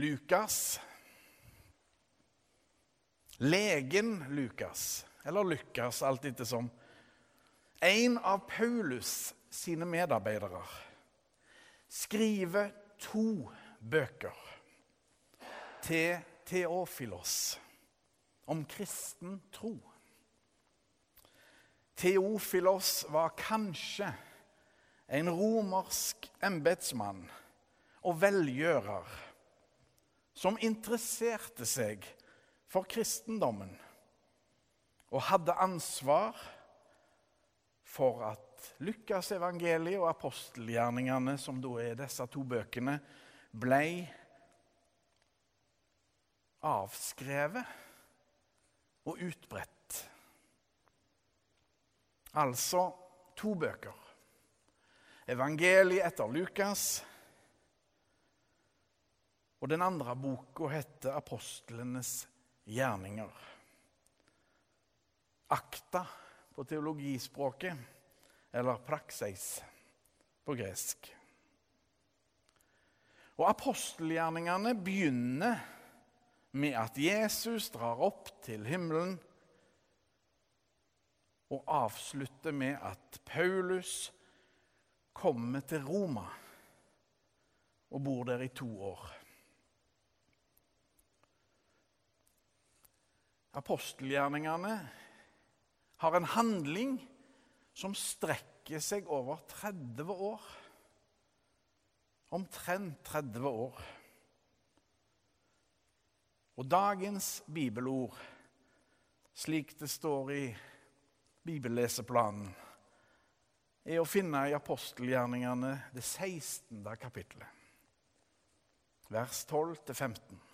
Lukas. Legen Lukas, eller Lukas, alt ettersom. En av Paulus sine medarbeidere skriver to bøker til Theofilos om kristen tro. Theofilos var kanskje en romersk embetsmann og velgjører som interesserte seg for kristendommen og hadde ansvar for at Lukas evangeliet og apostelgjerningene, som da er disse to bøkene, ble avskrevet og utbredt. Altså to bøker. Evangeliet etter Lukas. Og den andre boka heter Apostlenes gjerninger. Akta på teologispråket, eller prakseis på gresk. Og apostelgjerningene begynner med at Jesus drar opp til himmelen, og avslutter med at Paulus kommer til Roma og bor der i to år. Apostelgjerningene har en handling som strekker seg over 30 år. Omtrent 30 år. Og dagens bibelord, slik det står i bibelleseplanen, er å finne i apostelgjerningene det 16. kapittelet, vers 12-15.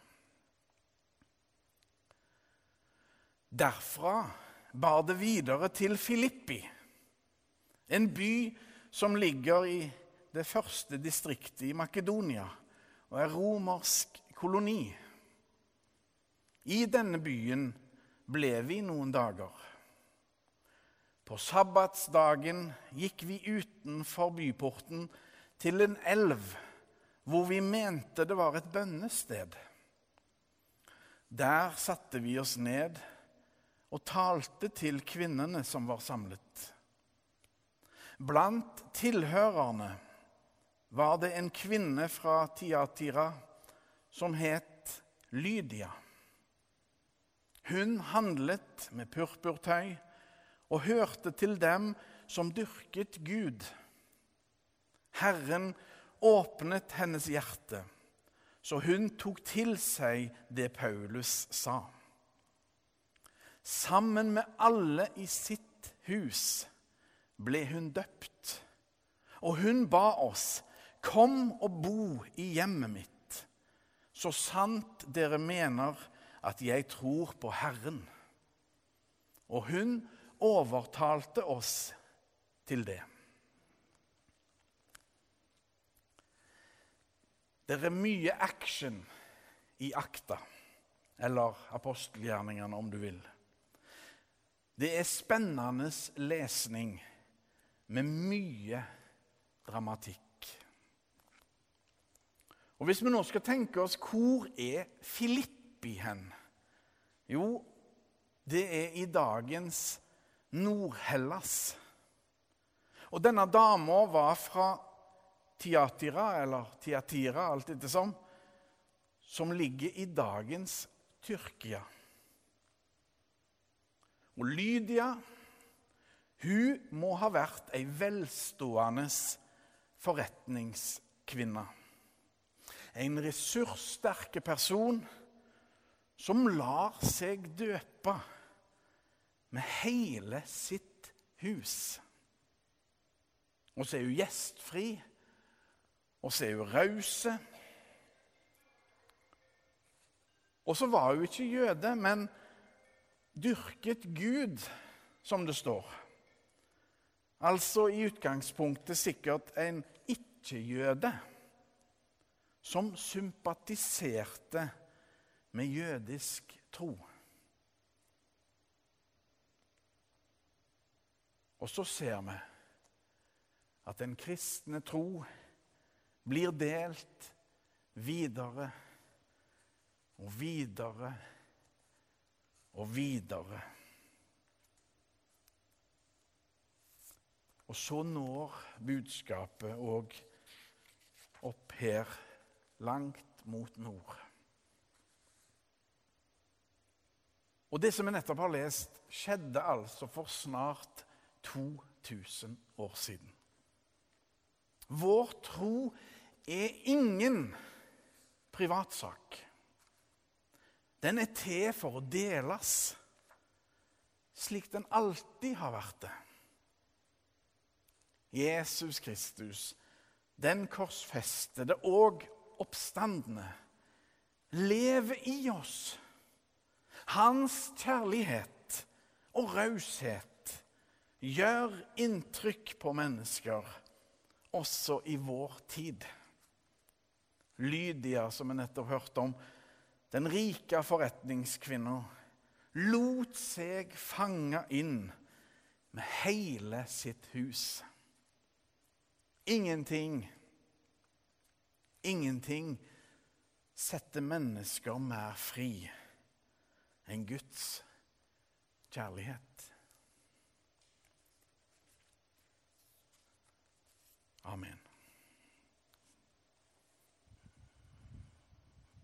Derfra bar det videre til Filippi, en by som ligger i det første distriktet i Makedonia og er romersk koloni. I denne byen ble vi noen dager. På sabbatsdagen gikk vi utenfor byporten til en elv hvor vi mente det var et bønnested. Der satte vi oss ned og talte til kvinnene som var samlet. Blant tilhørerne var det en kvinne fra Tiatira som het Lydia. Hun handlet med purpurtøy og hørte til dem som dyrket Gud. Herren åpnet hennes hjerte, så hun tok til seg det Paulus sa. Sammen med alle i sitt hus ble hun døpt. Og hun ba oss, kom og bo i hjemmet mitt, så sant dere mener at jeg tror på Herren. Og hun overtalte oss til det. Det er mye action i akta, eller apostelgjerningene, om du vil. Det er spennende lesning med mye dramatikk. Og Hvis vi nå skal tenke oss hvor er Filippi hen? Jo, det er i dagens Nord-Hellas. Og denne dama var fra Tiatira, eller Tiatira, alt ettersom, som ligger i dagens Tyrkia. Og Lydia hun må ha vært ei velstående forretningskvinne. En ressurssterke person som lar seg døpe med hele sitt hus. Og så er hun gjestfri, og så er hun rause. Og så var hun ikke jøde, men dyrket Gud, som det står. Altså i utgangspunktet sikkert en ikke-jøde som sympatiserte med jødisk tro. Og så ser vi at den kristne tro blir delt videre og videre og videre. Og så når budskapet òg opp her, langt mot nord. Og det som vi nettopp har lest, skjedde altså for snart 2000 år siden. Vår tro er ingen privatsak. Den er til for å deles, slik den alltid har vært det. Jesus Kristus, den korsfestede og oppstandende, lever i oss. Hans kjærlighet og raushet gjør inntrykk på mennesker, også i vår tid. Lydia, som vi nettopp hørte om, den rike forretningskvinna, lot seg fange inn med hele sitt hus. Ingenting, ingenting setter mennesker mer fri enn Guds kjærlighet. Amen.